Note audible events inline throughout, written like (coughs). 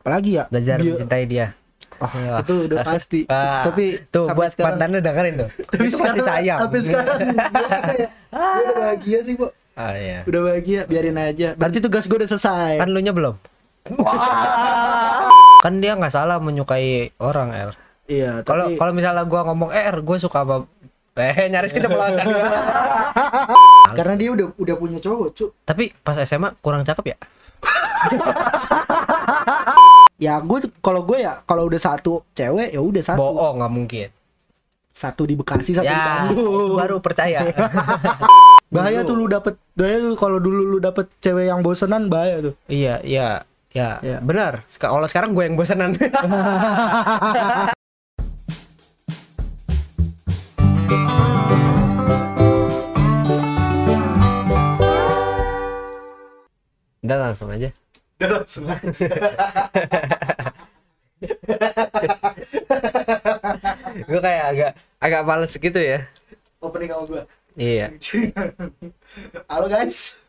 apalagi ya? Belajar Bio- mencintai dia. Ah, Iya. itu udah (laughs) pasti. Ah, tapi tuh buat sekarang- mantannya dengerin tuh. (laughs) Tapi itu pasti sayang. sampai sekarang kayak, udah bahagia sih bu. Ah iya. Udah bahagia biarin aja. Berarti tugas gue udah selesai. kan lu nya belum? (laughs) Kan dia nggak salah menyukai orang R iya kalau tapi kalau misalnya gua ngomong eh R gue suka sama eh nyaris keceplosan. Karena dia udah udah punya cowok cu tapi pas SMA kurang cakep ya ya gue kalau gue ya kalau udah satu cewek ya udah satu. Bohong nggak mungkin. Satu di Bekasi satu di ya itu Bandung baru percaya. (laughs) Bahaya tuh lu dapet bahaya tuh kalau dulu lu dapet cewek yang bosenan bahaya tuh. Iya iya ya. Iya. benar. Kalau sekarang gue yang bosenan. (laughs) Udah langsung aja udah langsung gue kayak agak agak males gitu ya opening sama gue iya halo guys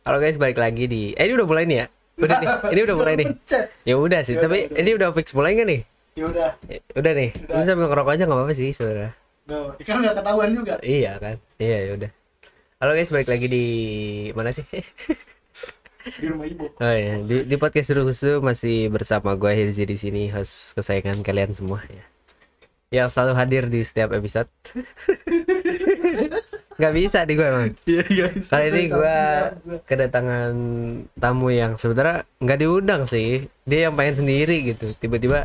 Halo guys, balik lagi di. Eh ini udah mulai nih ya? Udah nih. Ini udah mulai nih. Ya udah sih, Ya tapi udah, udah. ini udah fix mulai nggak nih? ya udah Ya, Udah nih. Udah. Lu sambil ngerokok aja nggak apa-apa sih sebenarnya. Nggak, kan nggak ketahuan juga Iya kan? Iya ya udah. Halo guys, balik lagi di mana sih? (laughs) di rumah ibu Oh iya, di, di podcast Susu masih bersama gue Hirzi di sini, host kesayangan kalian semua ya. Yang selalu hadir di setiap episode. (laughs) Gak bisa di gue emang. iya Kali ini gue kedatangan tamu yang sebenarnya nggak diundang sih. Dia yang pengen sendiri gitu. Tiba-tiba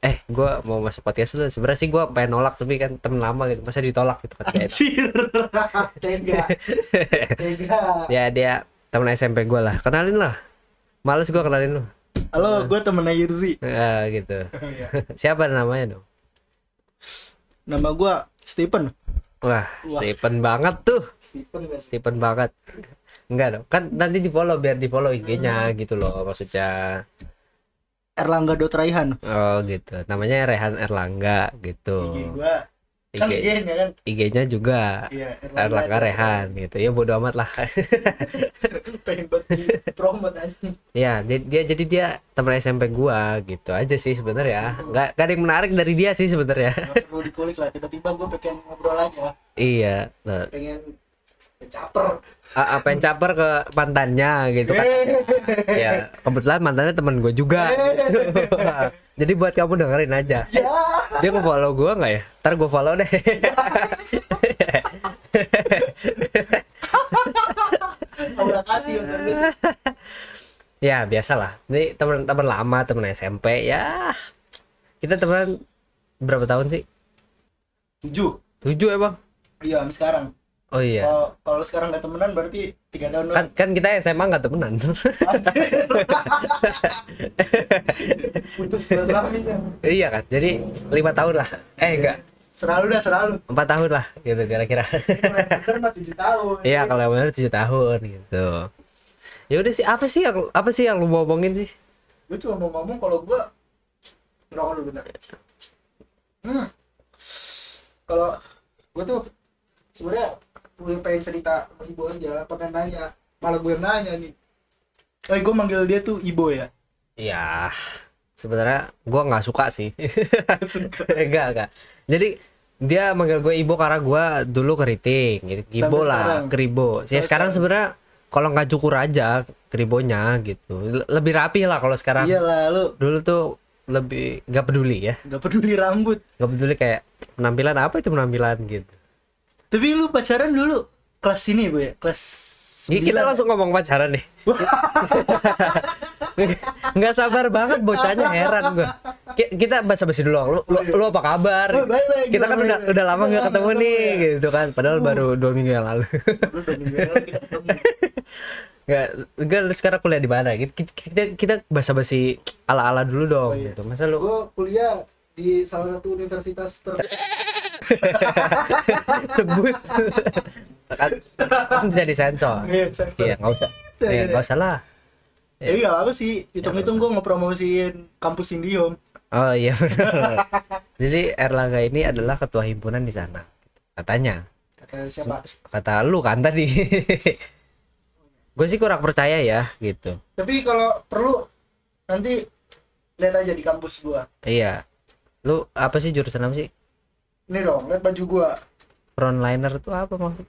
eh gue mau masuk podcast lu. Sebenarnya sih gue pengen nolak tapi kan temen lama gitu. Masa ditolak gitu kan. (laughs) Tega (laughs) tega ya dia temen SMP gue lah. Kenalin lah. Males gue kenalin lu. halo gue temennya Yurzi Ah, gitu. Iya. (laughs) Siapa namanya dong? nama gue Stephen Wah, Stephen banget tuh. Stephen Stephen banget. Enggak dong. Kan nanti di follow biar di follow IG-nya gitu loh maksudnya. Erlangga Dotraihan Oh gitu. Namanya Rehan Erlangga gitu. IG gue kan IG IG-nya kan IG-nya juga iya Erlangga Rehan gitu. Ya bodo amat lah. (laughs) pengen di promote aja ya, dia, dia jadi dia teman SMP gua gitu aja sih sebenarnya. Enggak ada yang menarik dari dia sih sebenarnya. nggak perlu dikulik lah tiba-tiba gue pengen ngobrol aja iya. Nah, pengen caper a- apa yang caper ke mantannya gitu kan. ya, kebetulan mantannya teman gue juga. (laughs) jadi buat kamu dengerin aja. ya Dia mau follow gua nggak ya? Ntar gue follow deh. kasih gue ya biasalah. Ini teman-teman lama, teman SMP ya. Kita teman berapa tahun sih? tujuh Tujuh emang. iya sekarang Oh iya. kalau kalau sekarang nggak temenan berarti tiga tahun Kan kan kita SMA nggak temenan. putus kan iya kan. Jadi lima tahun lah. Eh enggak. selalu dah selalu Empat tahun lah gitu kira-kira. bener mah tujuh tahun Iya kalau yang benar tujuh tahun gitu. Ya udah sih apa sih yang apa sih yang lu mau ngomongin sih? gue cuma mau ngomong kalau gue ngerokok dulu bentar hmm. kalau gue tuh sebenarnya gue pengen cerita sama ibu aja pengen nanya malah gue nanya nih eh gue manggil dia tuh ibu ya Iya. Sebenarnya gua nggak suka sih. Suka. (laughs) (laughs) enggak enggak. Jadi dia manggil gue ibu karena gua dulu keriting gitu. Ibu Sampai lah, sekarang? keribo. Ya sekarang sebenarnya kalau nggak cukur aja keribonya gitu. Le- Lebih rapi lah kalau sekarang. iya lah lu Dulu tuh lebih nggak peduli ya. nggak peduli rambut Nggak peduli kayak penampilan apa itu penampilan gitu. Tapi lu pacaran dulu kelas ini bu ya kelas Ini kita 9. langsung ngomong pacaran nih. (laughs) Nggak sabar banget bocahnya heran gua. Ki- Kita basa-basi dulu. Lu, lu, lu apa kabar? Oh, baik, baik, kita kan baik, udah baik. udah lama nggak ketemu nih ya. gitu kan. Padahal baru dua minggu yang lalu. Enggak (laughs) lu sekarang kuliah di mana? Kita kita, kita basa-basi ala-ala dulu dong Oh, iya. gitu. Masa lu gue kuliah di salah satu universitas ter (laughs) sebut kan, kan bisa disensor. Iya. Iya, nggak usah. Iya, nggak usah lah. Jadi gak apa sih, hitung-hitung gue ngepromosiin kampus Indihome Oh iya benar. Jadi Erlangga ini adalah ketua himpunan di sana. Katanya. Kata siapa? Kata lu kan tadi. (laughs) Gue sih kurang percaya ya gitu. Tapi kalau perlu nanti lihat aja di kampus gua iya lu apa sih jurusan apa sih ini dong lihat baju gua. Frontliner itu apa maksud?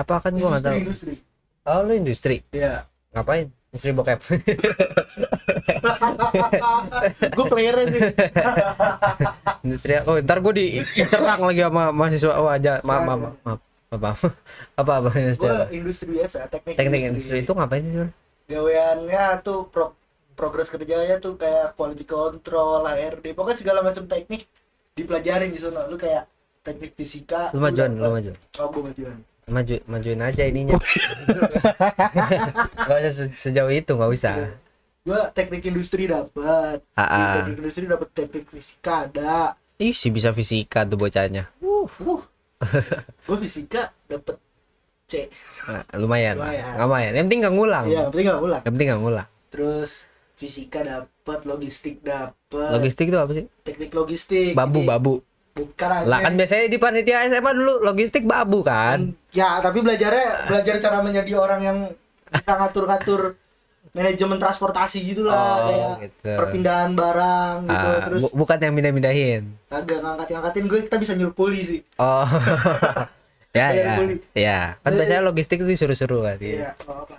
Apa kan gua nggak tahu. industri. Industri oh lu industri? Ya ngapain? Industri bokep. (laughs) Gua player sih (laughs) industri oh ntar gua diserang lagi sama mahasiswa. Oh aja. Maaf maaf maaf, (laughs) apa? Apa apa? Industri gua apa? industri biasa teknik teknik industri. itu ngapain sih gaweannya tuh pro progres kerjanya tuh kayak quality control HRD pokoknya segala macam teknik dipelajarin di sana. Lu kayak teknik fisika lu majuan lu maju. Oh gua majuan maju majuin aja ininya. (laughs) Nggak usah se- sejauh itu nggak usah. Gua teknik industri dapat Ah, ah. teknik industri dapat teknik fisika ada. Ih sih bisa fisika tuh bocahnya. Uh. (laughs) Gua fisika dapat C. Nah, lumayan. Lumayan. lumayan. Yang penting nggak ngulang. Iya yang penting nggak ulang yang penting nggak ngulang. Terus fisika dapat logistik dapat logistik itu apa sih? Teknik logistik. Babu Jadi, babu. Bukan lah kan biasanya di panitia SMA dulu logistik babu kan? Ya tapi belajarnya belajar cara menjadi orang yang bisa ngatur-ngatur manajemen transportasi gitu lah Oh, kayak gitu. perpindahan barang gitu Ah, terus bu- bukan yang pindah-pindahin? Kagak ngangkat-ngangkatin. Gue kita bisa nyuruh kuli sih. Oh (laughs) ya ya. kuli. ya. Kan biasanya logistik itu disuruh-suruh kan iya. Iya.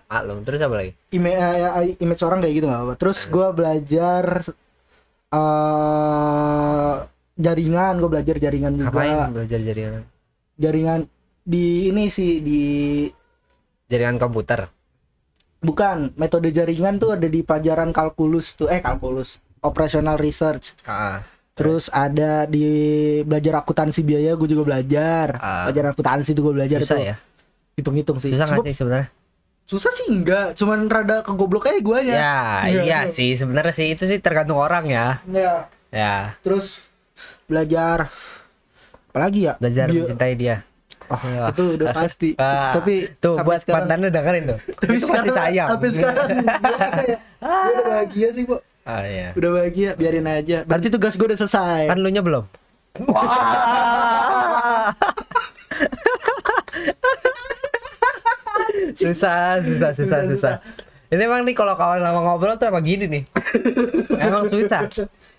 maklum. Terus apa lagi? Ime, eh, image orang kayak gitu nggak apa terus gue belajar eh jaringan. Gue belajar jaringan juga. Ngapain belajar jaringan? Jaringan di ini sih di jaringan komputer? Bukan. Metode jaringan tuh ada di pelajaran kalkulus tuh. Eh kalkulus. Operational research. Ah terus ada di belajar akuntansi biaya gue juga belajar. Ah. pelajaran akuntansi tuh gue belajar susah tuh. ya? Hitung-hitung sih. Susah nggak sih sebenarnya? Susah sih enggak cuman rada kegoblok aja guanya. Ya Iya, iya iya. sih. Sebenarnya sih itu sih tergantung orang ya. Ya ya. Terus belajar apalagi ya? Belajar Bio- mencintai dia. Oh, Iya. itu udah (laughs) pasti. Ah, tapi tuh buat sekarang- mantannya dengerin tuh. Tapi itu sekarang sayang. sampai sekarang (laughs) ya? Gua udah bahagia sih bu ah iya. Udah bahagia biarin aja. Berarti tugas gue udah selesai. Kan lu nya belum? (laughs) Susah susah susah susah ini emang nih kalau kawan lama ngobrol tuh emang gini nih. (laughs) Emang susah.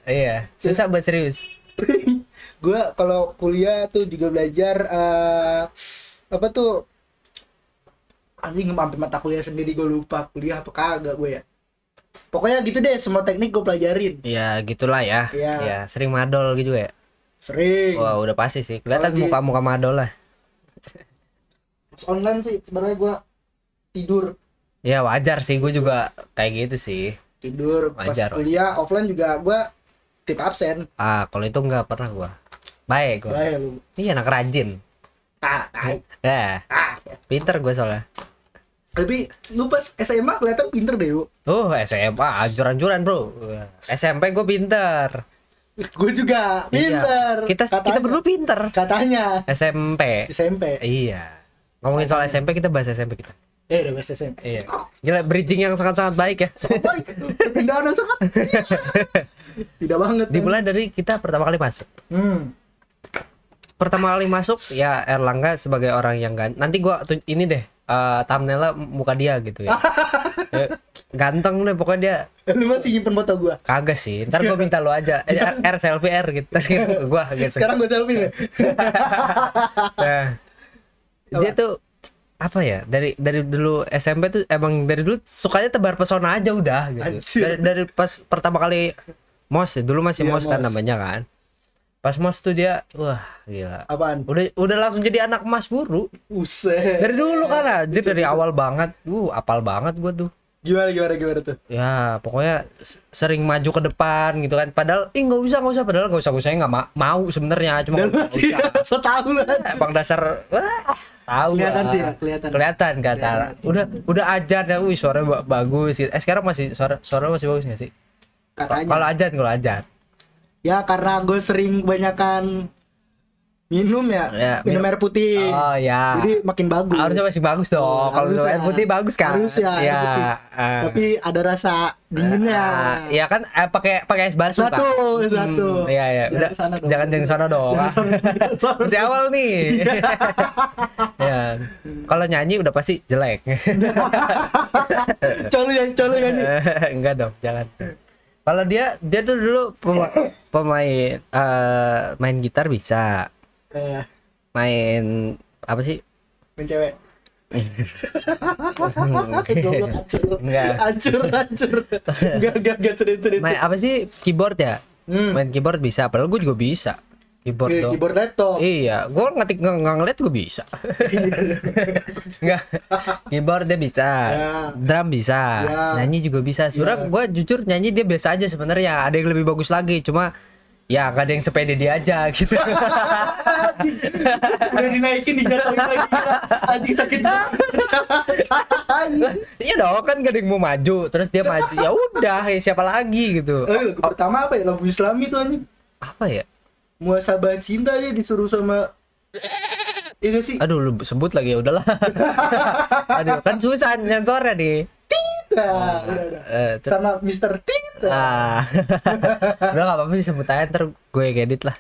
Iya susah buat serius. (laughs) Gue kalau kuliah tuh juga belajar eh, apa tuh? Anjing sampai mata kuliah sendiri gue lupa. Kuliah apa kagak gue ya pokoknya gitu deh semua teknik gue pelajarin. Ya gitulah ya. Iya. ya sering madol gitu ya? Sering. Wah udah pasti sih. Kelihatan muka muka madol lah. Pas online sih sebenarnya gue tidur. Ya wajar sih. Gue juga kayak gitu sih. Tidur. Pas Wajar, kuliah offline juga gue tip absen. Ah kalau itu nggak pernah gua. Baik lu. Iya anak rajin. Ah, tai. ya ah. pinter gue soalnya tapi lu pas SMA kelihatan pinter deh bu Oh SMA anjur-anjuran bro. SMP gue pinter. Gue juga pinter. Iya. Kita kita Katanya. berdua pinter. Katanya. SMP SMP Iya. Ngomongin soal SMP kita bahas SMP kita. Eh udah bahas SMP Iya. Gila bridging yang sangat-sangat baik ya. Sangat baik. Perpindahan yang sangat tidak banget kan? Dimulai dari kita pertama kali masuk. Hmm. Pertama kali masuk ya Erlangga sebagai orang yang ganteng Nanti gua ini deh eh thumbnailnya muka dia gitu ya. (laughs) Eh, Ganteng deh pokoknya dia lu masih nyimpen foto gua? Kagak sih Ntar gua minta lu aja. (laughs) Eh, R selfie R gitu Ntar gitu (laughs) gua gitu. Sekarang gua selfie deh. Nah, dia tuh apa ya dari dari dulu SMP tuh emang dari dulu sukanya tebar pesona aja udah gitu. Anjir. dari, dari pas pertama kali mos ya dulu masih Iya, mos kan mos. namanya kan pas mos tuh dia wah gila. Apaan? Udah udah langsung jadi anak emas guru. Buset. dari dulu kan aja dari awal banget. Uh apal banget gua tuh. Gimana gimana gimana tuh? Ya pokoknya sering maju ke depan gitu kan. Padahal ih nggak usah nggak usah. Padahal nggak usah saya nggak ma- mau sebenarnya cuma dan nggak berarti usah. (laughs) setahun lah Emang dasar wah tahu Kelihatan sih kelihatan. kelihatan kata Kelihatan. udah udah ajar ya. Wih suara ba- bagus gitu. eh sekarang masih suara suara masih bagus nggak sih? Katanya. Kalau ajan kalau ajan ya karena gue sering kebanyakan minum ya, Ya, minum minum- air putih. Oh ya. Jadi makin bagus. harusnya masih bagus dong. Oh, Kalau minum air putih bagus kan? Air Ya. putih. ah. Tapi ada rasa dinginnya. Ah, ya kan eh, pakai pakai es batu Es batu, kan? es batu. Hmm, Iya iya. Jangan Udah. Jangan jangan sana dong. Masih awal nih. (laughs) ya. Kalau nyanyi udah pasti jelek. Colu ya, colu ya nih. Enggak dong, jangan. Kalau dia dia tuh dulu pema- (coughs) pemain eh, main gitar bisa, Eh, main apa sih? main cewek. Enggak. Hancur, hancur. Enggak, enggak, enggak serius, serius. Main apa sih? Keyboard ya? Hmm. Main keyboard bisa, padahal gue juga bisa. Keyboard Oke, dong. keyboard laptop. Iya, gue ngetik nggak nggak ngeliat gue bisa. Nggak, keyboard dia bisa, Ya. drum bisa, Ya. nyanyi juga bisa. Sebenarnya gue jujur nyanyi dia biasa aja sebenarnya. Ada yang lebih bagus lagi, cuma ya gak ada yang sepede dia aja gitu. Udah dinaikin dijatuhin lagi. Anjing sakit. Iya dong kan gak ada yang mau maju, terus dia maju. Ya udah, ya siapa lagi gitu. Eh, lagu pertama apa ya? Lagu Islami tuh anjing. Apa ya? Muasabah cinta aja disuruh sama (laughs) Iya gak sih? Aduh, lu sebut lagi ya udahlah. (laughs) Aduh, kan susah nyensornya nih. Tita. Udah, udah. Eh, ter- Sama Mr. Tita. Ah. (laughs) Udah gak apa-apa sih sebut aja ntar gue edit lah.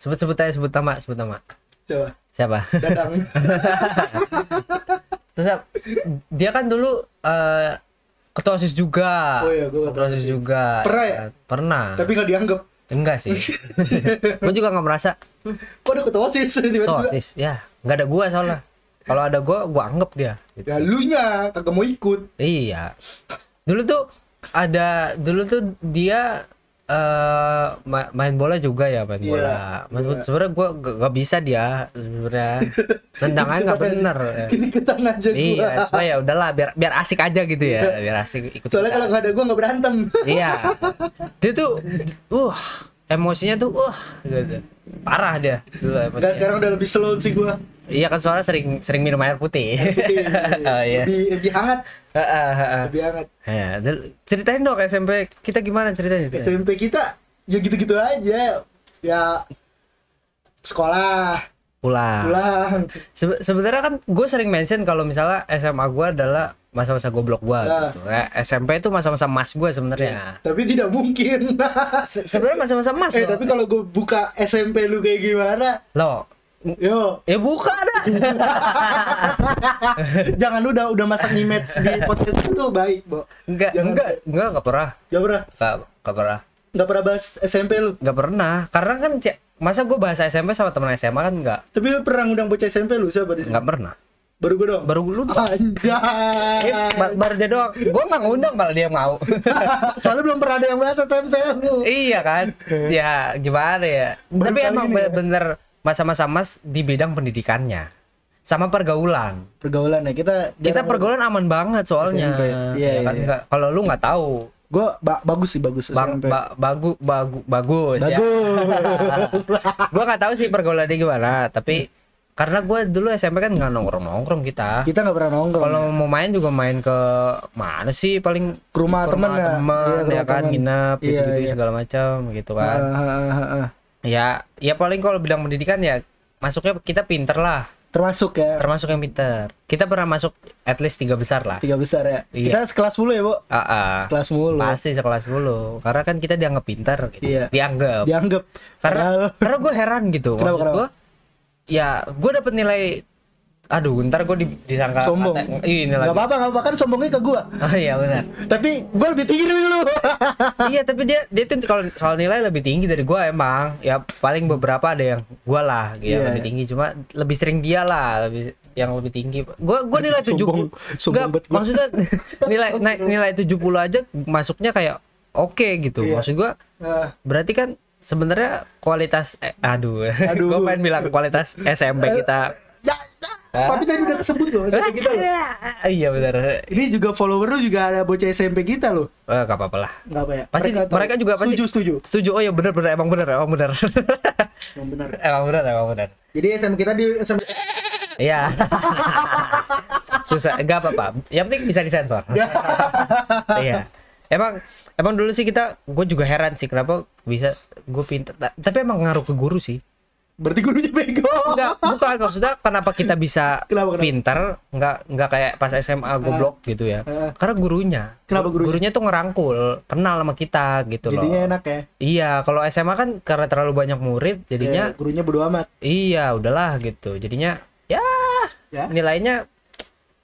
Sebut-sebut aja sebut nama, sebut nama. Coba. Siapa? Terus dia kan dulu eh ketua OSIS juga. Oh iya, gua ketua OSIS juga. Pernah ya? Pernah. Tapi gak dianggap. Enggak sih. (laughs) gue juga nggak merasa Kok ada ketua ketua tiba-tiba? OSIS. Ya, nggak ada gua soalnya. Kalau ada gua, gua anggap dia. Gitu. Ya lu nya kagak mau ikut. Iya. Dulu tuh ada dulu tuh dia eh ma- main bola juga ya main Iya, bola. Maksud sebenarnya gua gak, gak bisa dia sebenarnya. Tendangannya nggak bener. Kini ketan aja gua. Iya, cuma ya udahlah biar biar asik aja gitu ya, biar asik ikut. Soalnya kalau nggak ada gua nggak berantem. Iya. Dia tuh uh emosinya tuh uh gitu. Parah dia dulu sekarang udah lebih slow sih gua. Iya kan soalnya sering sering minum air putih. Oh, (laughs) iya. Lebih lebih hangat, lebih hangat. Ya, ceritain dong SMP kita gimana ceritanya? SMP kita ya gitu-gitu aja. Ya sekolah, Pulang. pulang. Sebe- sebenarnya kan gue sering mention kalau misalnya SMA gue adalah masa-masa goblok gue Ya. gitu. Eh, SMP itu masa-masa mas gue sebenarnya. Tapi tidak mungkin. Se- sebenarnya masa-masa mas eh loh. tapi kalau gue buka SMP lu kayak gimana? Loh, Yo, ya buka dah. (laughs) jangan lu udah udah masak image di podcast itu baik, Bo. enggak, Jangan- enggak, enggak, enggak pernah. Gak pernah, Enggak, enggak pernah. gak pernah bahas SMP lu. Enggak pernah. Karena kan cek masa gue bahasa SMP sama teman SMA kan enggak Tapi lu pernah ngundang bocah SMP lu siapa di sini? enggak pernah. Baru gue dong. Baru lu doang. Anjay. Eh, ba- baru dia doang. Gue nggak ngundang malah dia mau. (laughs) Soalnya belum pernah ada yang bahas SMP lu. iya kan ya gimana ya Baru tapi emang ini ya. mas di bidang pendidikannya sama pergaulan Pergaulan ya kita kita pergaulan aman banget soalnya SMP. Iya, Ya kan? Nggak- kalau lu nggak tahu gue bagus sih bagus SMP. ba- bagu bagu bagus ya bagus. (laughs) gua nggak tahu sih pergaulannya gimana tapi karena gua dulu SMP kan nggak nongkrong nongkrong kita kita nggak pernah nongkrong. kalau mau main juga main ke mana sih paling Ke rumah temen ya? teman Iya, ya rumah kan temen. nginep Iya, gitu, iya. segala macam gitu kan Ah, ah, ah, ah. Ya ya paling kalau bidang pendidikan ya masuknya kita pinter lah Termasuk ya termasuk yang pinter kita pernah masuk at least tiga besar lah tiga besar ya. Iya. Kita sekelas mulu ya, Bu. Ah, ah. Sekelas mulu. pasti sekelas dulu karena kan kita dianggap pinter gitu. Iya. dianggap Dianggap. karena Padahal- karena gue heran gitu Kenapa, kenapa? gue ya gue dapet nilai aduh ntar gue di, disangka sombong. kata- Ih, ini Gak lagi apa-apa, gak apa kan sombongnya ke gua. (laughs) oh iya benar Tapi gua lebih tinggi dari lu. (laughs) iya tapi dia dia tuh kalau soal nilai lebih tinggi dari gua emang ya paling beberapa ada yang gua lah yang Iya. lebih tinggi cuma lebih sering dia lah lebih yang lebih tinggi gua gua nilai 70 sombong Nggak, maksudnya (laughs) nilai naik nilai 70 aja masuknya kayak oke gitu Iya. maksud gua Nah, berarti kan sebenarnya kualitas eh, aduh, Aduh. gua pengen bilang kualitas SMP kita ya. Tapi tadi udah kesebut loh SMP kita loh. iya benar Ini juga follower lu juga ada bocah SMP kita loh. eh, gak apa-apa lah Enggak apa ya? pasti mereka, tahu. juga pasti setuju, setuju. setuju oh ya benar benar emang benar emang benar (laughs) Yang benar. emang benar emang benar Jadi SMP kita di SMP Iya. (laughs) Susah, enggak apa-apa. Yang penting bisa disensor. (laughs) iya. Emang emang dulu sih kita gue juga heran sih kenapa bisa gue pintar Ta- tapi emang ngaruh ke guru sih Berarti gurunya bego. Enggak, bukan maksudnya kenapa kita bisa (laughs) Kenapa, kenapa? pinter, enggak enggak kayak pas SMA goblok gitu ya. Heeh. Karena gurunya. Kenapa gurunya? Gurunya tuh ngerangkul, kenal sama kita gitu Jadinya loh. enak ya. Iya, kalau SMA kan karena terlalu banyak murid, jadinya Ya, gurunya bodo amat. iya udahlah gitu. Jadinya ya Ya. nilainya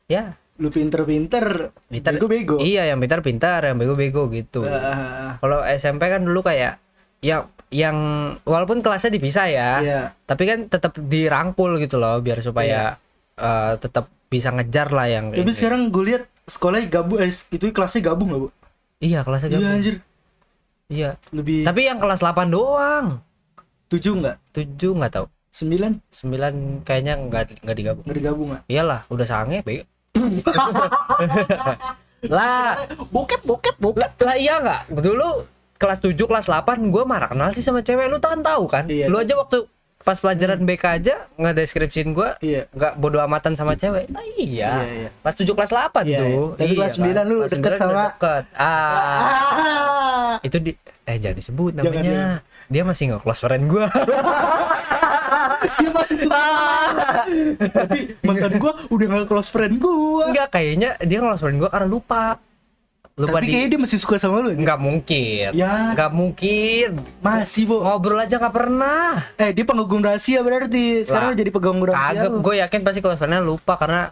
ya Lu pinter-pinter, pintar. bego-bego. Iya, yang pintar pintar, yang bego-bego gitu. Ah, Kalau SMP kan dulu kayak ya yang walaupun kelasnya dipisah ya, Iya. tapi kan tetap dirangkul gitu loh biar supaya eh, tetap bisa ngejar lah yang Tapi ini. sekarang gue lihat sekolahnya gabung, eh, itu kelasnya gabung gak bu? iya kelasnya Iya gabung. anjir, Iya. lebih Tapi yang kelas 8 doang. tujuh nggak? 7 nggak tahu. Sembilan 9 kayaknya nggak nggak digabung. nggak digabung nggak? Iyalah, udah sange bego. (laughs) lah, Bokep, bokep, bokep. lah, lah iya nggak? Dulu kelas 7 kelas 8 gua marah kenal sih sama cewek lu kan tahu kan? Iya. Lu aja waktu pas pelajaran BK aja Iya. nggak bodo amatan sama cewek. Nah, iya. Iya, iya. Kelas 7 kelas 8 Iya, tuh. iya. Tapi kelas kan. 9 lu Kelas deket 9 udah sama- deket. Ah, Ah. itu di eh jangan disebut Jangan, namanya. Dia masih nggak close friend gua. (laughs) Siapa? Tapi mantan gua udah gak close friend gua. Enggak, kayaknya dia close friend gua karena lupa. Lupa Tapi di kayaknya dia masih suka sama lu. ya? nggak mungkin. Ya. Nggak mungkin. Masih, Bu. Ngobrol aja nggak pernah. Eh, dia penggugum rahasia berarti. Sekarang Lah, jadi pegang rahasia. Kagak, gue yakin pasti close friend-nya lupa karena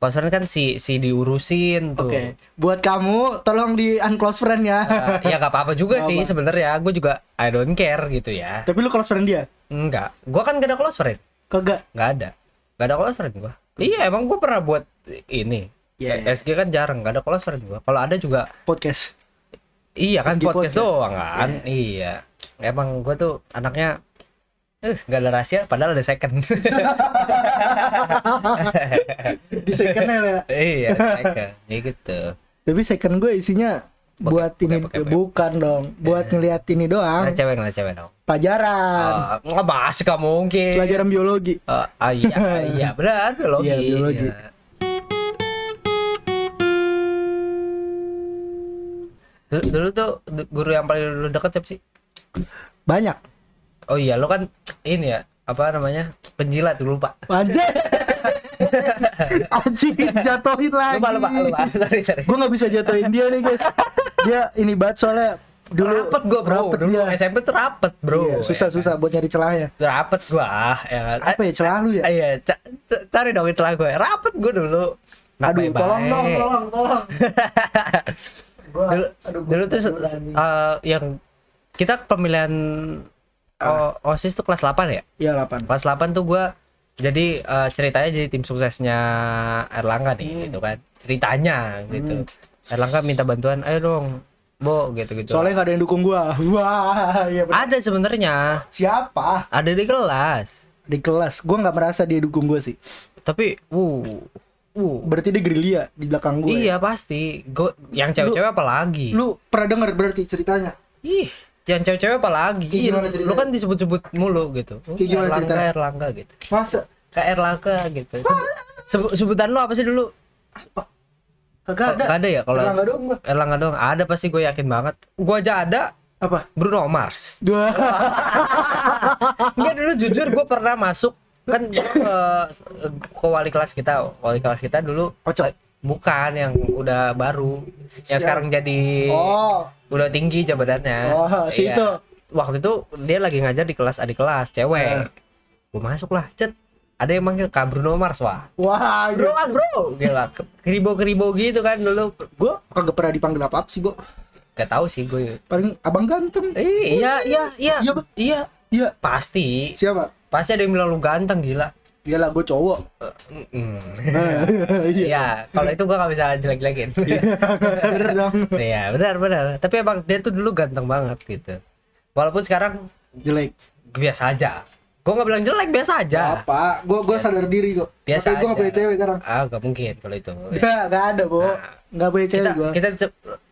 friend kan si si diurusin tuh. Oke, buat kamu tolong di unclose friend ya. Eh, ya nggak apa-apa juga Nggak sih apa. sebenarnya. Gue juga I don't care gitu ya. Tapi lu close friend dia? Enggak. Gue kan gak ada close friend. Kagak. Nggak ada. Nggak ada close friend gue. Iya emang gue pernah buat ini. Iya, SG kan jarang nggak ada friend gue. Kalau ada juga Podcast. iya kan podcast, podcast. doang kan. Iya. Emang gue tuh anaknya eh nggak ada rahasia padahal ada second. (laughs) Di second ya. iya, second. Ya gitu. Tapi second gue isinya buat ini bokep, bokep. bukan dong, buat ngeliat ini doang. Ngeliat cewek ngeliat cewek dong. Pelajaran, Ah, nggak masih gak mungkin. pelajaran biologi. Ah, ah, iya, iya benar biologi. Iya, biologi. Iya. Dulu, dulu tuh guru yang paling lu deket siapa sih? Banyak. Oh iya, lo kan ini ya, apa namanya? Penjilat tuh lupa. Anjay. Anjing (laughs) jatuhin lagi. Lupa, lupa, lupa. Sorry, sorry. Gue nggak bisa jatuhin dia nih guys. Dia ini banget soalnya dulu rapet gua bro, rapet dulu dia. SMP tuh rapet bro. Iya, susah Ya susah buat nyari celahnya. kan? Rapet gua, ya kan. Apa ya celah lu ya? Ah, Iya, ca- ca- cari dong celah gue. Rapet gua dulu. Aduh, tolong dong, tolong, tolong. (laughs) Gua, dulu, aduh, gua dulu tuh eh, yang kita pemilihan O- OSIS tuh kelas 8 ya? Iya 8. Kelas 8 tuh gua jadi eh, ceritanya jadi tim suksesnya Erlangga nih gitu kan. Ceritanya gitu. Erlangga minta bantuan, "Ayo dong, Bo," gitu-gitu. Soalnya nggak ada yang dukung gua. (laughs) Wah, iya bener. ada sebenarnya, Siapa? ada di kelas. Di kelas. Gua nggak merasa dia dukung gua sih. Tapi uh uh Berarti dia gerilya di belakang gua. ya? iya pasti. Gua yang cewek-cewek apa lagi? Lu pernah denger berarti ceritanya? Ih, yang cewek-cewek apa lagi? Kayak Ih, gimana lu, kan disebut-sebut mulu gitu. Kayak gimana Erlangga, ceritanya? Erlangga gitu. Masa? Kayak Erlangga gitu. Sebut- sebu- sebutan lu apa sih dulu? Kagak ada. Gak ada ya kalau Erlangga doang gua. Erlangga doang. Ada pasti gue yakin banget. Gue aja ada Apa? Bruno Mars. Dua. (laughs) Enggak dulu jujur gue pernah masuk kan ke, ke wali kelas kita. Wali kelas kita dulu Ocok. bukan yang udah baru. Yang Siap. sekarang jadi Oh. udah tinggi jabatannya. Oh, si Iya. itu. Waktu itu dia lagi ngajar di kelas adik kelas cewek. Eh. Gue masuk lah, cet. Ada yang manggil Kak Bruno Mars wah. Wah, Bruno Mars bro, gila. Keribo-keribo gitu kan dulu. gua kagak pernah dipanggil apa sih, Bo. Gak tahu sih gue. Paling abang ganteng. Eh, iya, iya, iya. Iya. Iya. Iya. Pasti. Siapa? Pasti ada yang bilang lu ganteng gila. Iyalah gua cowok. Eh, mm. (laughs) Iya. Iya, kalau itu gua gak bisa jelek-jelekin. Bener dong. Iya, benar benar. Tapi emang dia tuh dulu ganteng banget gitu. Walaupun sekarang Jelek. biasa aja. Gua nggak bilang jelek, biasa aja. Apa? Gua gua sadar diri kok. Biasa Makanya gua nggak aja. punya cewek sekarang. Ah, gak mungkin kalau itu. Enggak, enggak ada, Bo. Enggak punya cewek kita gua. kita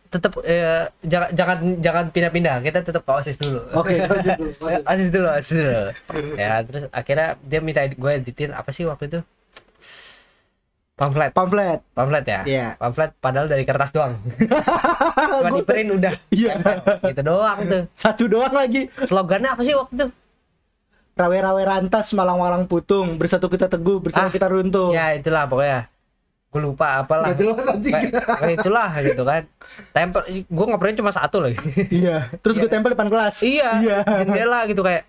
tetep, eh, jangan jangan jangan pindah-pindah. Kita tetap ke OSIS dulu. Oke, lanjut dulu, lanjut. OSIS (laughs) dulu, OSIS dulu. ya, terus akhirnya dia minta gue editin apa sih waktu itu? Pamflet. Pamflet. Pamflet ya? Iya. Pamflet padahal dari kertas doang. (laughs) Cuma di print udah. Iya. Gitu doang tuh. Satu doang lagi. Slogannya apa sih waktu itu? rawe-rawe rantas malang-malang putung bersatu kita teguh bersama Ah, kita runtuh ya itulah pokoknya gue lupa apalah. Gak jelas anjing. Kayak- itulah gitu kan. Tempel gue pernah cuma satu lagi iya. Terus gue tempel depan kelas. Iya iya. jendela gitu kayak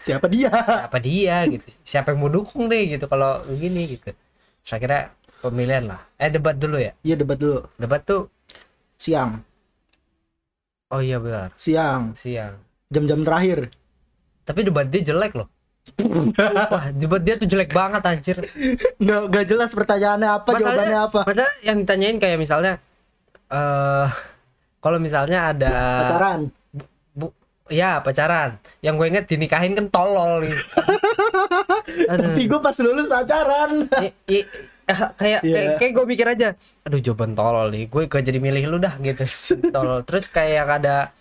siapa dia? siapa dia gitu. Siapa yang mau dukung nih gitu kalau begini gitu. Saya kira pemilihan lah. Eh debat dulu ya? Iya debat dulu. Debat tuh siang. Oh iya benar. Siang. Siang. Jam-jam terakhir. Tapi debat dia jelek loh Wah, debat dia tuh jelek banget anjir. Nggak nggak jelas pertanyaannya apa jawabannya apa. masalah yang ditanyain kayak misalnya eh kalau misalnya ada pacaran? Bu, ya pacaran. Yang gue inget dinikahin kan tolol nih. (laughs) Aduh. tapi gue pas lulus pacaran. I- i- eh, kayak Iya. kayak, kayak gue mikir aja aduh jawaban tolol nih. Gue gak jadi milih lu dah gitu. (laughs) Tolol. Terus kayak ada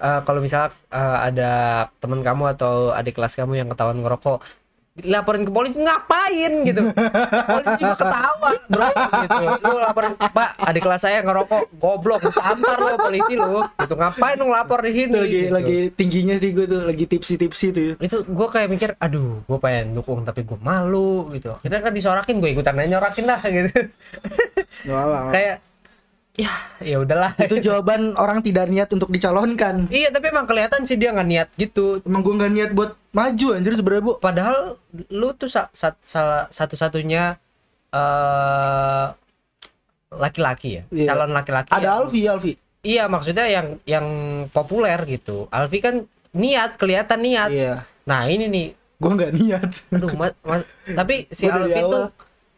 eh, kalau misalnya eh, ada teman kamu atau adik kelas kamu yang ketahuan ngerokok laporin ke polisi ngapain? gitu. Polisi juga ketawa bro gitu. Lu laporin pak adik kelas saya ngerokok. Goblok tampar lo polisi lu. Gitu ngapain lu ngelapor di sini? Lagi gitu. lagi tingginya sih gue tuh lagi tipsi-tipsi tuh. Itu gue kayak mikir aduh gue pengen dukung tapi gue malu gitu. Akhirnya kan disorakin gue ikutan aja nyorakin lah gitu. Kayak ya ya udahlah. Itu (laughs) jawaban orang tidak niat untuk dicalonkan. Iya tapi emang kelihatan sih dia nggak niat gitu. Emang gue nggak niat buat maju anjir sebenarnya bu. Padahal lu tuh sa- sa- salah satu-satunya eh laki-laki ya Iya. calon laki-laki ada yang- Alfi Alfi. Iya maksudnya yang yang populer gitu. Alfi kan niat kelihatan niat. Iya. Nah ini nih. Gue nggak niat. Aduh mas, mas- tapi si Alfi tuh.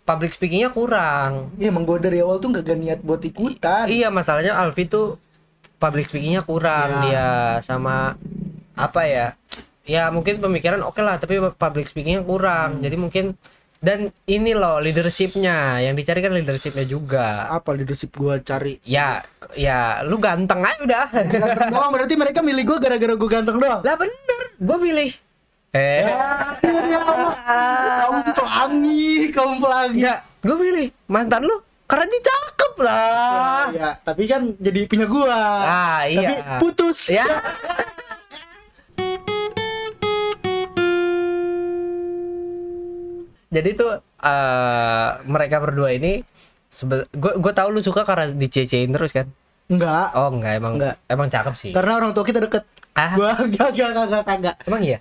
Public speakingnya kurang. Iya emang gue dari awal tuh nggak gak niat buat ikutan. Iya masalahnya Alfi tuh public speakingnya kurang Ya. dia sama apa ya ya mungkin pemikiran oke lah tapi public speakingnya kurang. Jadi mungkin dan ini loh leadershipnya yang dicari kan leadershipnya juga. Apa leadership gue cari? Ya ya lu ganteng aja udah. Ganteng doang berarti mereka milih gue gara-gara gue ganteng doang? Lah bener gue pilih eh. Ya kamu pelangi kamu pelangi. Ya gue pilih mantan lu karena dia cakep lah. Ya tapi kan jadi punya gue ah tapi iya putus. Ya. Jadi tuh eh, mereka berdua ini gue gue tahu lu suka karena dicecein terus kan enggak. Oh enggak emang Enggak. emang cakep sih. Karena orang tua kita deket. Ah. gua enggak enggak enggak enggak enggak emang iya?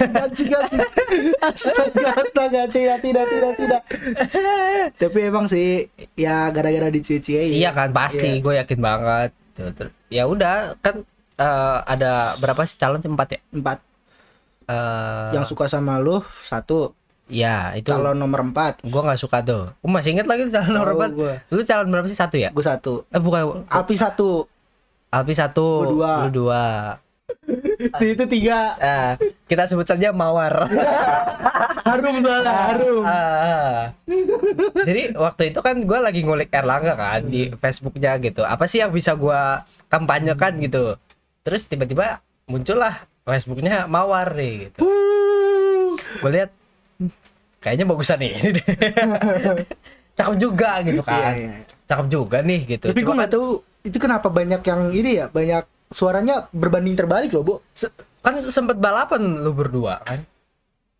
Gaji, gaji. astaga astaga tidak tidak tidak tidak. Tapi emang sih ya gara-gara dicecein iya kan pasti gue yakin banget. Ya udah kan eh, ada berapa sih calon empat ya? Empat. Eh, yang suka sama lu satu ya itu calon nomor empat. gue nggak suka tuh. Gue masih inget lagi tuh calon nomor Tahu empat. gua. lu calon berapa sih? Satu ya? Gue satu. Eh bukan. Api satu. Alpi satu. Gua dua. lu dua. Si itu tiga. Eh, kita sebut saja mawar. (laughs) Harum soalnya harum. Ah. Jadi waktu itu kan gue lagi ngulik Erlangga kan di Facebooknya gitu. Apa sih yang bisa gue kampanyekan gitu. Terus tiba-tiba muncullah Facebooknya Mawar nih gitu. Gue lihat "Hmm, kayaknya bagusan nih ini deh. (laughs) Cakep juga gitu kan. Iya, iya. Cakep juga nih gitu. tapi gue nggak tahu itu kenapa banyak yang ini ya banyak suaranya berbanding terbalik loh bu se- kan sempet balapan lu berdua kan.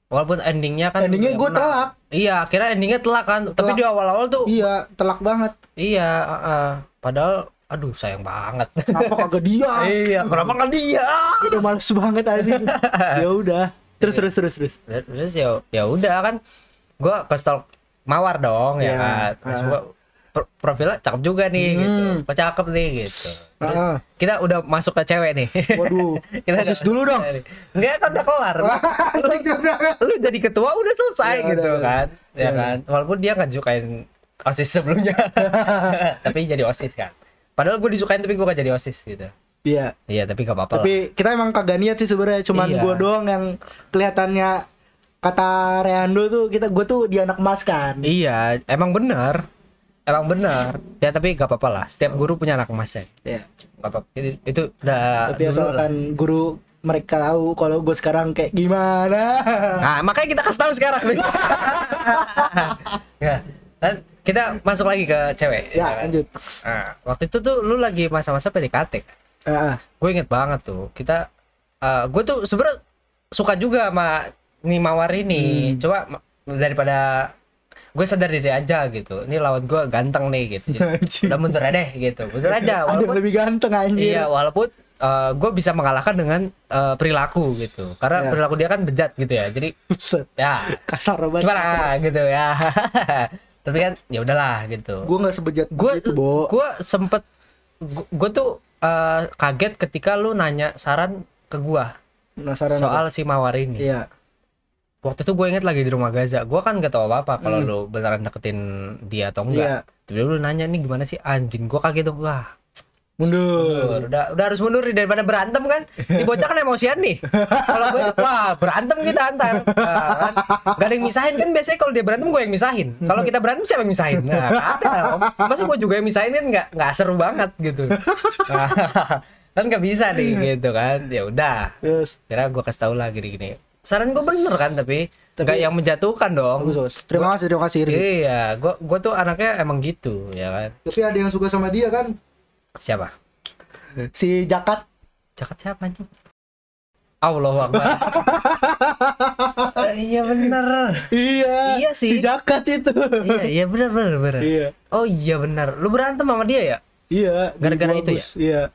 Walaupun endingnya kan Endingnya menang. telak. Iya, akhirnya endingnya telak kan. Tapi Telak. di awal-awal tuh iya telak banget Iya, heeh. padahal aduh sayang banget. kenapa kagak dia (laughs) iya, kenapa kan dia? udah males banget aja (laughs) ya udah terus terus terus terus Terus ya ya udah kan gua ke stalk Mawar dong ya Iya, kan. Terus ah. gua pro- profilnya cakep juga nih Hmm. gitu. Kok cakep nih gitu. Terus Ah. kita udah masuk ke cewek nih. waduh (laughs) kita proses udah- dulu dong Enggak kan udah kelar. (laughs) lu, (laughs) lu jadi ketua udah selesai Ya, gitu udah, kan. Ya Ya. kan. Walaupun dia nggak sukain OSIS sebelumnya. tapi jadi OSIS kan. Padahal gue disukain tapi gue gak jadi OSIS gitu. Iya Iya, tapi gak apa-apa lah. tapi kita emang kagak niat sih sebenarnya cuman Iya. gua doang yang kelihatannya kata Reando tuh kita gue tuh di anak emas kan Iya, emang benar. Emang benar. Ya tapi gak apa-apa lah. Setiap guru punya anak emasnya. ya Gak apa-apa. Itu, itu udah tapi dulu lah. asalkan guru mereka tahu kalau gue sekarang kayak gimana Nah, makanya kita kasih tahu sekarang. (laughs) ya, kan kita masuk lagi ke cewek. ya kan? lanjut Nah, waktu itu tuh lu lagi masa-masa PDKT. Ah, Gue inget banget tuh. Kita gue tuh sebenarnya suka juga sama nih mawar ini. Hmm. coba daripada gue sadar diri aja gitu. Ini lawan gue ganteng nih gitu. Jadi, udah mundur aja deh gitu. Mundur aja Ada walaupun lebih ganteng anjir. iya walaupun gue bisa mengalahkan dengan eh, perilaku gitu. Karena Iya. perilaku dia kan bejat gitu ya. Jadi ya. Kasar banget. gimana? gitu ya. (laughs) Tapi kan ya udahlah gitu. Gue gak sebejat gue gitu, gue sempet gue tuh eh, kaget ketika lu nanya saran ke gua Penasaran soal apa? si mawar ini Iya. waktu itu gue inget lagi di rumah Gaza gue kan gak tahu apa apa kalau lu beneran deketin dia atau Hmm. Iya. enggak Tapi lu nanya nih gimana sih anjing gue kaget tuh wah Mundur. mundur. udah udah harus mundur daripada berantem kan di bocah kan emosian nih kalau gue wah berantem kita antar Nah, kan? gak ada yang misahin kan biasanya kalau dia berantem gue yang misahin kalau kita berantem siapa yang misahin nah gak ada masa gue juga yang misahin kan nggak nggak seru banget gitu nah, kan nggak bisa nih gitu kan ya udah Terus. kira gue kasih tau lah gini gini saran gue bener kan tapi Tapi- nggak yang menjatuhkan dong Bagus, bagus. Terima kasih, terima kasih. Iya gue gue tuh anaknya emang gitu ya kan Tapi ada yang suka sama dia kan? Siapa Si Jakat. Jakat siapa anjing? Allah Akbar. (laughs) Iya bener. Iya. Iya sih. Si Jakat itu. iya, iya bener bener bener. Iya. Oh iya bener. Lu berantem sama dia ya? Iya. Gara-gara itu Bagus. Iya.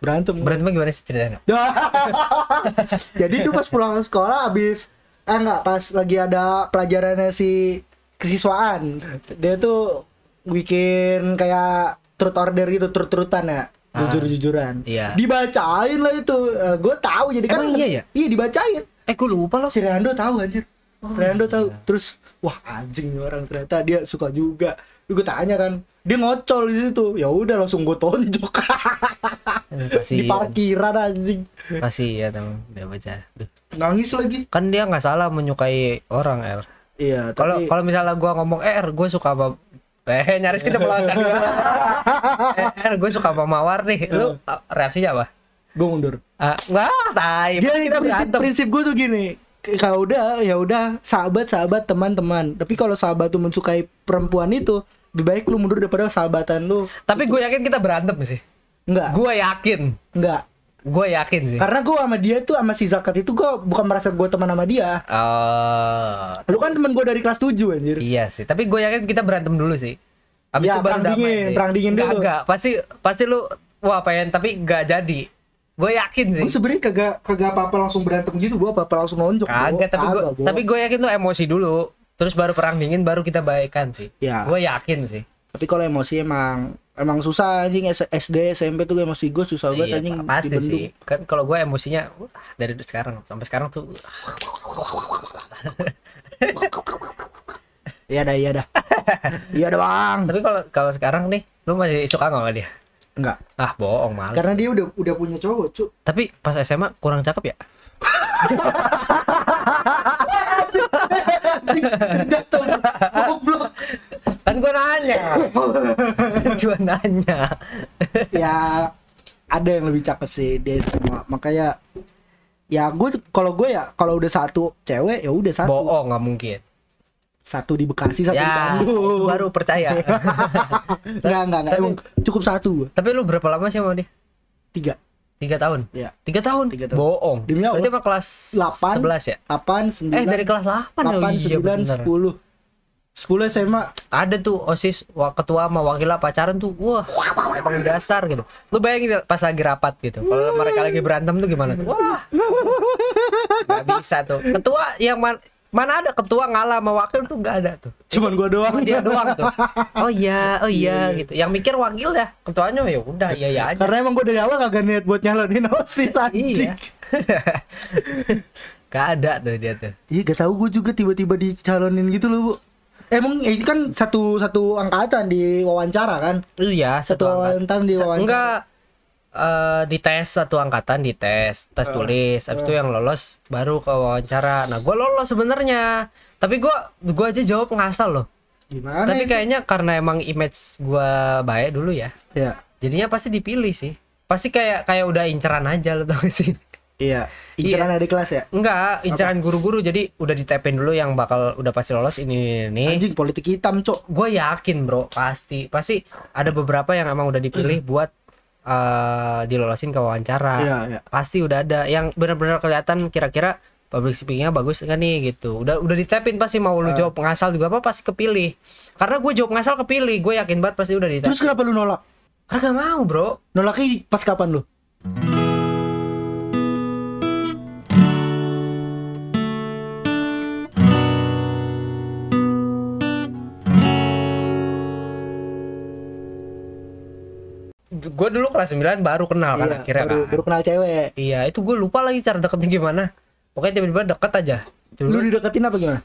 Berantem. Berantemnya gimana sih ceritanya? (laughs) Jadi tuh pas pulang sekolah abis eh enggak pas lagi ada pelajarannya si kesiswaan dia tuh bikin kayak truth order gitu truth-truthan ya Ah. jujur-jujuran Iya. dibacain lah itu gue tahu jadi kan Emang iya ya? iya dibacain Eh gue lupa loh. si Rando tahu anjir Oh, Rando tahu iya. terus wah anjing nih orang ternyata dia suka juga gue tanya kan dia ngocol di situ ya udah langsung gue tonjok (laughs) Eh, di Pasti parkiran anjing pasti ya teman dia baca. Duh. nangis lagi Kan dia nggak salah menyukai orang R. iya Kalau tapi kalau misalnya gua ngomong eh R gue suka sama eh nyaris keceplosan (laughs) gua. eh R gue suka sama mawar nih. Lu uh, reaksinya apa? gue mundur Ah, wah, tai. dia kita prinsip, berantem. prinsip gue tuh gini kalau udah ya udah sahabat sahabat teman teman tapi kalau sahabat tuh mensukai perempuan itu lebih baik lu mundur daripada sahabatan lu Tapi gue yakin kita berantem sih. enggak Gue yakin. enggak Gue yakin sih. karena gue sama dia tuh sama si zakat itu gue bukan merasa gue teman sama dia Oh, lu kan teman gue dari kelas 7 anjir iya sih. Tapi gue yakin kita berantem dulu sih. Abis Ya, itu baru perang damai dingin, sih. perang dingin dulu. nggak. Pasti pasti lu wah pengen tapi nggak jadi. Gue yakin sih. gue sebenarnya kagak kagak apa apa langsung berantem gitu gue apa apa langsung nonjok. Kagak, gue tapi gue yakin tuh emosi dulu. Terus baru perang dingin baru kita baikan sih. Ya. Gue yakin sih. Tapi kalau emosi emang emang susah anjing SD SMP tuh emosi gue susah banget Iya, anjing pasti dibendung. sih. Kan kalau gue emosinya wah, dari sekarang sampai sekarang tuh iya dah iya dah iya dah bang Tapi kalau kalau sekarang nih, lu masih suka nggak dia? enggak Ah, bohong males. karena dia udah udah punya cowok cu Tapi pas SMA kurang cakep ya? (laughs) jatuh goblok Kan gua nanya. (laughs) gua nanya. ya ada yang lebih cakep sih dia sama makanya ya gue kalau gue ya kalau udah satu cewek ya udah satu Bohong nggak mungkin. satu di Bekasi satu di Ya, itu Bandung baru percaya. (laughs) enggak enggak enggak Tapi- emang cukup satu. Tapi lu berapa lama sih sama dia? tiga Tiga tahun? ya Tiga tahun? Tiga tahun. Bohong. Demi. Berarti apa kelas Delapan. 11 ya? delapan sembilan Eh dari kelas 8 delapan oh, iya sembilan sepuluh sepuluh SMA Ada tuh OSIS ketua sama wakilnya pacaran tuh. Wah, emang dasar gitu. Lu bayangin pas lagi rapat gitu. Kalau mereka lagi berantem tuh gimana tuh? Wah. Gak bisa tuh. Ketua yang man- mana ada ketua ngalah sama wakil tuh gak ada tuh. cuman gue doang Cuma dia doang tuh. Oh iya, oh iya gitu. Yang mikir wakil ya, ketuanya ya udah iya iya aja. karena emang gue dari awal kagak niat buat nyalonin osis anjing Iya. (laughs) Gak ada tuh dia tuh. Iya gak tahu gue juga tiba-tiba dicalonin gitu loh bu Emang eh, ini kan satu satu angkatan di wawancara kan? Iya, Satu angkatan di Sa- wawancara. Enggak eh di tes satu angkatan di tes tes tulis habis itu yang lolos baru ke wawancara. Nah gue lolos sebenarnya tapi gue gua aja jawab ngasal loh. Gimana tapi ya? kayaknya karena emang image gue baik dulu ya Ya jadinya pasti dipilih sih. Pasti kayak kayak udah inceran aja lo tau gak sih Iya. Inceran adik kelas ya? Enggak inceran guru-guru. Jadi udah ditepin dulu yang bakal udah pasti lolos ini ini, ini. Anjing politik hitam cok. Gue yakin bro pasti. Pasti ada beberapa yang emang udah dipilih buat eh dilolosin ke wawancara. Iya, iya. pasti udah ada yang benar-benar kelihatan kira-kira public speakingnya bagus nggak nih gitu. Udah udah ditapin pasti mau lu jawab ngasal juga apa pasti kepilih. Karena gue jawab ngasal kepilih. Gue yakin banget pasti udah ditapin Terus kenapa lu nolak? karena gak mau bro. Nolaknya pas kapan lu? Gue dulu kelas 9 baru kenal kan Iya, akhirnya baru, kan baru kenal cewek. iya itu gue lupa lagi cara deketnya gimana pokoknya tiba-tiba deket aja Lu dulu dideketin apa gimana?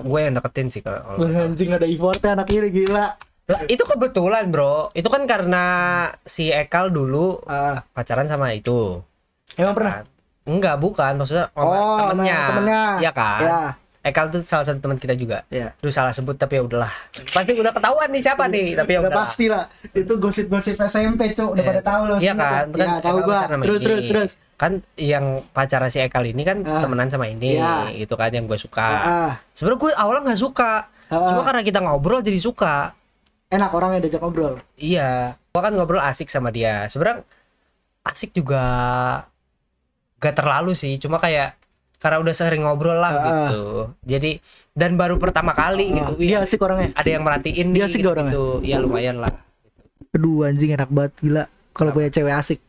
gue yang deketin sih kalau anjing ada effortnya anak ini gila. Lah, itu kebetulan bro itu kan karena si Ekal dulu Ah, pacaran sama itu emang pernah? Kan? enggak bukan maksudnya Oh, temennya temennya. iya kan Ya. Ekal tuh salah satu teman kita juga Iya. Duh salah sebut tapi ya udahlah pasti udah ketahuan nih siapa nih tapi ya udah pasti lah. Itu gosip-gosip SMP, Cuk. Udah Iya. pada tahu loh. Iya semua, kan, Cuk. kan tahu gua. Terus terus terus. kan yang pacara si Ekal ini kan Ah. temenan sama ini Iya. gitu kan yang gue suka Ah, sebenarnya gue awalnya nggak suka Ah. cuma karena kita ngobrol jadi suka enak orangnya diajak ngobrol. iya gue kan ngobrol asik sama dia sebenarnya asik juga gak terlalu sih cuma kayak karena udah sering ngobrol lah Ah. gitu jadi dan baru pertama kali gitu Dia iya asik orangnya. ada yang merhatiin Dia asik gitu, orangnya? ya lumayan lah Aduh anjing enak banget gila. Kalau punya cewek asik.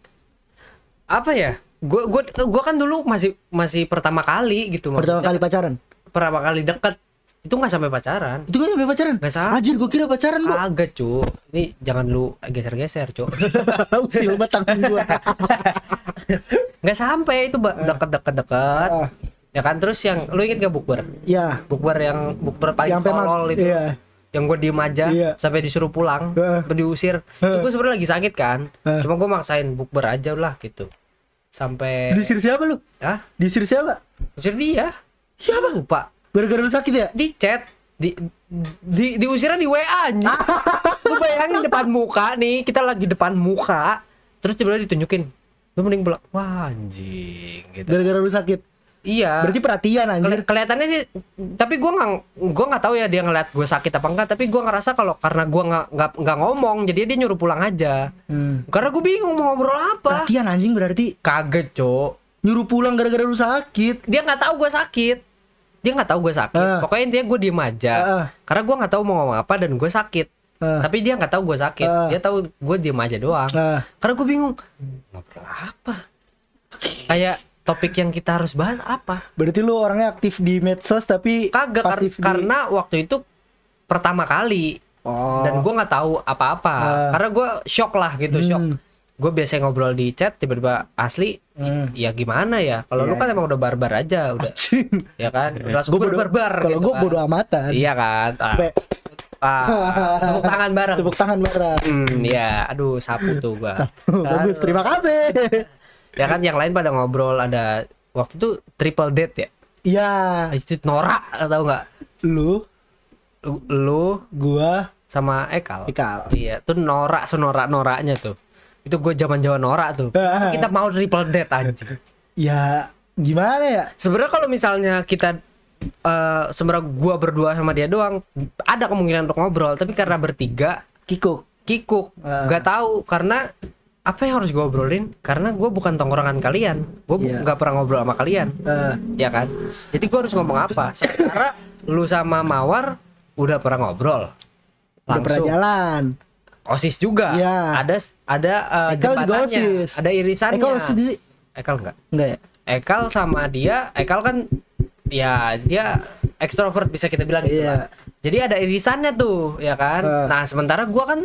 apa ya gue gue gue kan dulu masih masih pertama kali gitu Pertama kali pacaran. pertama kali deket itu nggak sampai pacaran Itu kan sampai pacaran? Nggak sampai. Anjir gua kira pacaran lu. agak cu ini jangan lu geser-geser cu (laughs) Usil batang gua. (laughs) nggak sampai itu ba- deket-deket deket Ah. ya kan terus yang lu inget gak bukber Ya, bukber yang bukber paling yang tolol itu Iya. yang gue diem aja Iya. sampai disuruh pulang sampai diusir itu gue sebenarnya lagi sakit kan Heeh. cuma gue maksain bukber aja lah gitu sampai Diusir siapa lu? ah Diusir siapa? usir dia siapa lupa Gara-gara lu sakit ya? di chat di di diusirnya di WA anjing. (laughs) lu bayangin depan muka nih kita lagi depan muka terus tiba-tiba ditunjukin lu mending pulang wah anjing gitu Gara-gara lu sakit. iya Berarti perhatian Keli- anjir. kelihatannya sih tapi gua nggak gua nggak tahu ya dia ngeliat gue sakit apa enggak tapi gua ngerasa kalau karena gua nggak nggak nggak ngomong jadi dia nyuruh pulang aja Hmm. karena gue bingung mau ngobrol apa Perhatian anjing berarti kaget cok nyuruh pulang gara-gara lu sakit. dia nggak tahu gue sakit dia nggak tahu gue sakit Ah. pokoknya intinya gue diem aja Ah. karena gue nggak tahu mau ngomong apa dan gue sakit Ah. tapi dia nggak tahu gue sakit Ah. dia tahu gue diem aja doang Nah, karena gue bingung ngobrol apa kayak topik yang kita harus bahas apa berarti lu orangnya aktif di medsos tapi kagak kar- di- karena waktu itu pertama kali Oh. dan gue nggak tahu apa-apa Ah. karena gue shock lah gitu shock Hmm. Gue biasa ngobrol di chat tiba-tiba asli Hmm. ya gimana ya? Kalau lu Iya, kan emang udah barbar aja udah ya kan? Udah langsung bodo- barbar Kalau gitu gue kan. bodo amatan. iya kan? Ah, Sampai ah, tepuk tangan bareng. Tepuk tangan bareng. hmm ya aduh sapu tuh gua. Bagus, terima kasih. ya kan yang lain pada ngobrol ada waktu itu triple date ya? Iya, itu norak atau enggak lu, lu, lu gua, sama Ekal? Ikal. iya tuh norak senorak noraknya tuh itu gue zaman zaman norak tuh (laughs) Ah. kita mau triple date anjing Ya, gimana ya? sebenarnya kalau misalnya kita eh sebenarnya gua berdua sama dia doang ada kemungkinan untuk ngobrol tapi karena bertiga Kikuk. kikuk Ah. nggak tahu karena apa yang harus gue obrolin karena gue bukan tongkrongan kalian gue Iya. nggak pernah ngobrol sama kalian Eh, ya kan jadi gue harus ngomong apa sementara lu sama mawar udah pernah ngobrol udah pernah langsung jalan. Osis juga Iya. ada ada eh, Ekal jembatannya OSIS. ada irisannya Eh, kalau sendiri ekal enggak enggak ya? Ekal sama dia, Ekal kan ya dia ekstrovert bisa kita bilang gitu Iya. lah. Jadi ada irisannya tuh, ya kan. Eh. Nah, sementara gua kan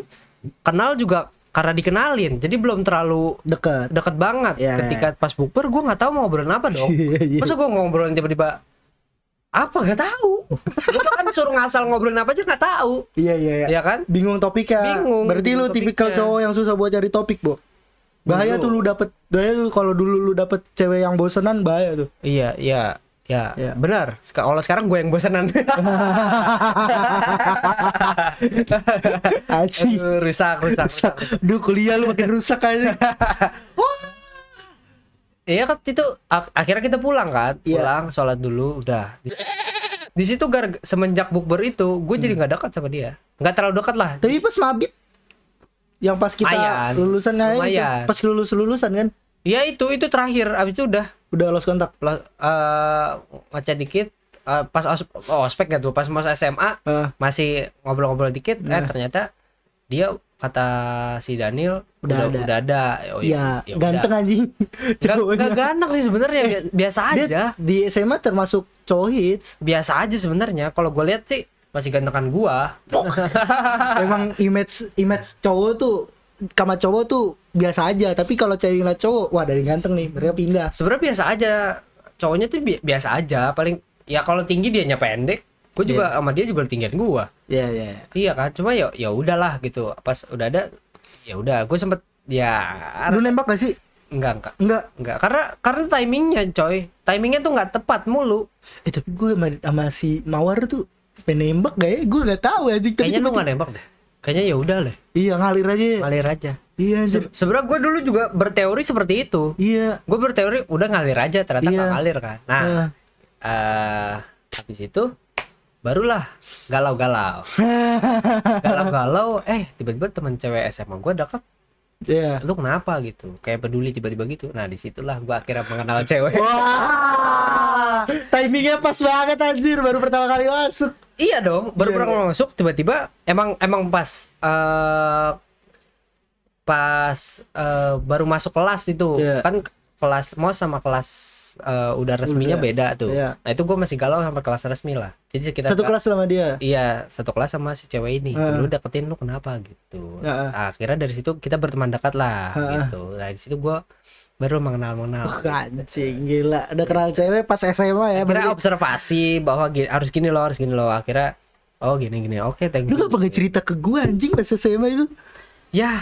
kenal juga karena dikenalin. Jadi belum terlalu Dekat. deket banget. Iya. Ketika pas bukber gua nggak tahu mau ngobrolin apa dong. (laughs) Iya, iya. Masa gua ngobrolin tiba-tiba apa gak tahu. gua kan suruh ngasal ngobrolin apa aja nggak tahu. Iya, iya, iya. Ya kan? Bingung topiknya. Bingung, Berarti lu bingung tipikal topiknya. cowok yang susah buat cari topik, Bu. Bahaya Dulu. tuh lu dapet bahaya tuh kalau dulu lu dapet cewek yang bosenan bahaya tuh. Iya, iya. Ya, Iya. benar. Kalau sekarang gue yang bosanan. Aji. (laughs) Aduh, rusak, rusak, rusak. Duh, kuliah lu makin rusak aja. (laughs) Iya kan itu ak- akhirnya kita pulang kan, Iya. pulang sholat dulu, udah. Di, di situ gar semenjak bukber itu, gue jadi nggak dekat sama dia, nggak terlalu dekat lah. Tapi pas mabit Yang pas kita Lumayan. lulusan itu. Lumayan. Pas lulus lulusan kan ya itu itu terakhir abis itu udah udah lost kontak. lo- eh ngechat dikit eh, pas os- oh, ospek gitu pas masa SMA Eh, masih ngobrol-ngobrol dikit eh Nah. ternyata dia kata si Daniel Udah udah ada. udah ada oh, iya, ya udah. ganteng anjing. Nggak- Cowoknya. nggak ganteng sih sebenarnya bi- biasa Dia aja di SMA termasuk cowok hits. biasa aja sebenarnya kalau gue lihat sih masih gantengan gua (laughs) Emang image image cowok tuh sama cowok tuh biasa aja, tapi kalau cewek ngeliat cowok, wah dari ganteng nih, mereka pindah. sebenarnya biasa aja cowoknya tuh bi- biasa aja paling ya kalau tinggi dianya pendek gue juga Iya. sama dia juga tinggian gua Iya, iya. iya kan cuma ya ya udahlah gitu pas udah ada ya udah gue sempet ya Lu nembak gak sih? enggak enggak Enggak. enggak karena karena timingnya coy timingnya tuh nggak tepat mulu Eh tapi gue sama, sama si Mawar tuh pengen nembak gak ya? Gue gak tahu. Tapi kayaknya lu nggak nembak deh kayaknya ya udah deh Iya ngalir aja. ngalir aja Iya. Se- sebenarnya gue dulu juga berteori seperti itu Iya. gue berteori udah ngalir aja ternyata nggak Iya. ngalir kan nah Eh. eh habis itu barulah galau-galau. (laughs) Galau-galau eh tiba-tiba teman cewek SMA gue dekat Iya. lu kenapa gitu? Kayak peduli tiba-tiba gitu. Nah di situlah gue akhirnya mengenal cewek. Wah, timingnya pas banget anjir, baru pertama kali masuk. iya dong baru Iya, pernah masuk tiba-tiba emang emang pas eh pas eh, baru masuk kelas itu. Iya. kan kelas mos sama kelas eh, udah resminya Udah. beda tuh Iya. nah itu gue masih galau sampai kelas resmi lah jadi sekitar Satu kelas sama dia. Iya, satu kelas sama si cewek ini. Heeh. Lu deketin lu kenapa gitu. Heeh. Nah, akhirnya dari situ kita berteman dekat lah Heeh. gitu. Nah, di situ gua baru mengenal-mengenal. Wah, anjing gila. Udah kenal cewek pas SMA ya. Akhirnya berarti. observasi bahwa gini, harus gini loh, harus gini loh. Akhirnya oh gini gini. Oke, thank Lu gak pernah cerita ke gue anjing pas SMA itu? Ya.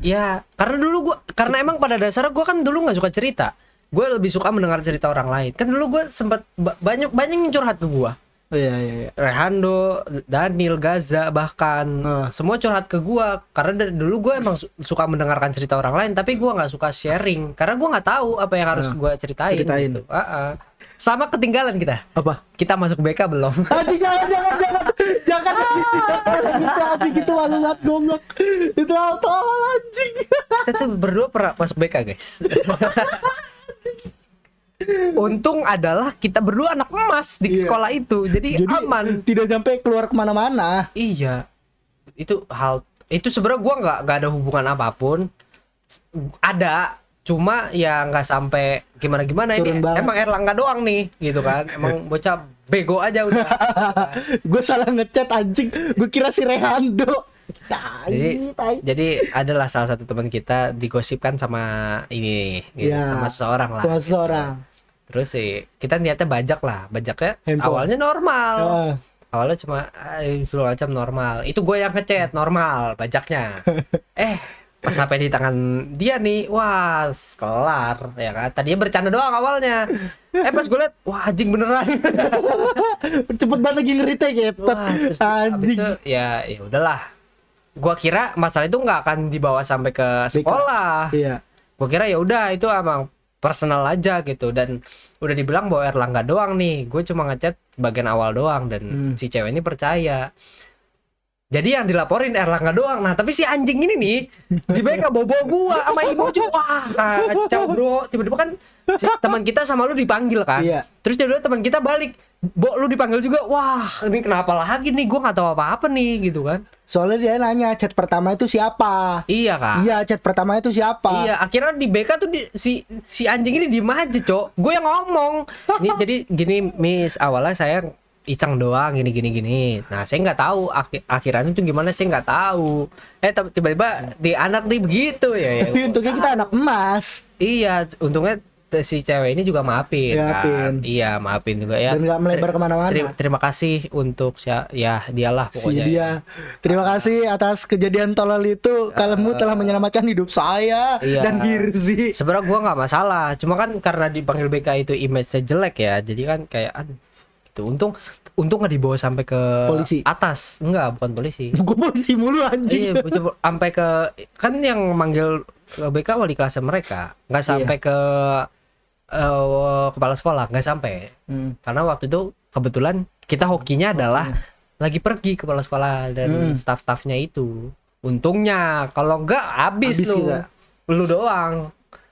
Ya, karena dulu gua karena emang pada dasarnya gua kan dulu nggak suka cerita. Gue lebih suka mendengar cerita orang lain. Kan dulu gue sempat ba- banyak banyak yang curhat ke gua. Oh iya iya iya. Rehando, Daniel, Gaza bahkan Ah. semua curhat ke gua karena dari dulu gua emang su- suka mendengarkan cerita orang lain tapi gua nggak suka sharing karena gua nggak tahu apa yang harus Ah, gua ceritain, ceritain. gitu. Ah, ah. Sama ketinggalan kita. Apa? Kita masuk BK belum? (laughs) Anjing jangan jangan jangan jangan anjing itu malu banget goblok. Itu tolol anjing. kita tuh berdua pernah masuk BK guys. (laughs) Untung adalah kita berdua anak emas di Iya. sekolah itu, jadi, aman. Tidak sampai keluar ke mana-mana. Iya, itu hal itu sebenarnya gua nggak nggak ada hubungan apa pun. Ada, cuma ya nggak sampai gimana gimana ini. Banget. Emang Erlangga doang nih, gitu kan? (laughs) Emang bocah bego aja udah. (laughs) Gue salah ngechat anjing. Gue kira si Rehando. Tai, jadi, tai. jadi adalah salah satu teman kita digosipkan sama ini, gitu, Iya. sama seseorang lah. Sama seorang. Terus sih kita niatnya bajak lah, bajaknya Handphone. awalnya normal. Ah. awalnya cuma "Ay, segala macam normal itu gue yang ngechat normal pajaknya (laughs) eh pas sampai di tangan dia nih wah kelar ya kan tadinya bercanda doang awalnya eh pas gue liat wah anjing beneran (laughs) Cepet banget lagi ngeritake ya. wah terus abis Anjing. itu ya ya udahlah gua kira masalah itu nggak akan dibawa sampai ke sekolah Iya. gue kira ya udah itu emang personal aja gitu dan udah dibilang bahwa Erlangga doang nih gue cuma ngechat bagian awal doang dan Hmm. si cewek ini percaya jadi yang dilaporin Erlangga doang nah tapi si anjing ini nih di BK bobo gua sama Imo juga wah kacau bro tiba-tiba kan si teman kita sama lu dipanggil kan Iya. terus tiba-tiba teman kita balik Bo lu dipanggil juga wah ini kenapa lagi nih gua nggak tahu apa-apa nih gitu kan Soalnya dia nanya chat pertama itu siapa? iya kak Iya, chat pertama itu siapa? Iya, akhirnya di BK tuh di, si si anjing ini diem aja, Cok. Gue yang ngomong. Ini jadi gini, Miss, awalnya saya iseng doang gini gini gini. Nah, saya nggak tahu akhi- akhirannya tuh gimana, saya nggak tahu. Eh, tiba-tiba di anak nih begitu ya. ya. Tapi untungnya kita anak emas Iya, untungnya si cewek ini juga maafin, Maafin. kan. Iya, maafin juga ya. dan nggak melebar ke mana-mana. teri- terima kasih untuk si ya dialah Si pokoknya. dia. Terima kasih atas kejadian tolol itu. Kamu telah menyelamatkan hidup saya Iya. dan Girzi. Sebenarnya gua nggak masalah, cuma kan karena dipanggil BK itu image-nya jelek ya, jadi kan kayak aduh, gitu. Untung untung nggak dibawa sampai ke Polisi. atas, enggak bukan polisi. (laughs) Gue polisi mulu anjing. iya, sampai ke kan yang manggil BK wali kelasnya mereka, nggak Iya. sampai ke eh, kepala sekolah, nggak sampai. Hmm. Karena waktu itu kebetulan kita hokinya adalah lagi pergi kepala sekolah dan Hmm. staff-staffnya itu. untungnya kalau enggak habis Habis lu kita. lu doang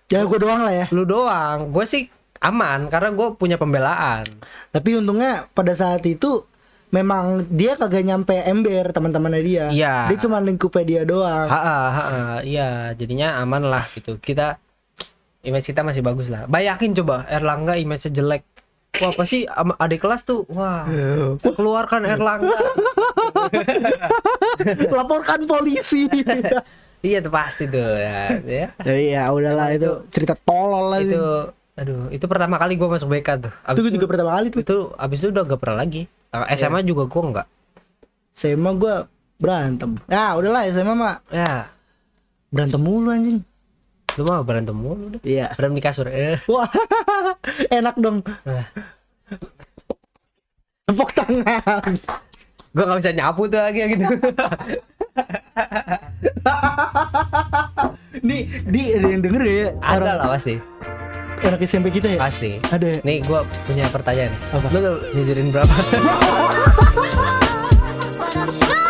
Ya gue doang lah ya. lu doang gue sih aman karena gue punya pembelaan Tapi untungnya pada saat itu memang dia kagak nyampe ember teman-temannya dia. Iya. Dia cuma lingkupnya dia doang. ha iya jadinya aman lah gitu kita image kita masih bagus lah bayangin coba Erlangga image jelek wah pasti adik kelas tuh wah keluarkan Erlangga (laughs) Laporkan polisi. (laughs) iya tuh pasti tuh ya, ya. ya iya, udahlah itu, cerita tolol lah itu itu. Aduh itu pertama kali gue masuk BK tuh Itu gue juga pertama kali tuh. itu abis itu udah gak pernah lagi Eh, SMA juga gue enggak SMA gue berantem. Ya udahlah SMA mah ya berantem mulu anjing. lu mah berantem mulu deh Iya. berantem di kasur eh Wah, (laughs) enak dong. Nah. Tepuk tangan. gue gak bisa nyapu tuh lagi gitu (laughs) Di, di ada yang denger ya? ada lah pasti anak SMP kita ya? pasti Ada. nih gue punya pertanyaan Apa? lu tuh nyujurin berapa (laughs)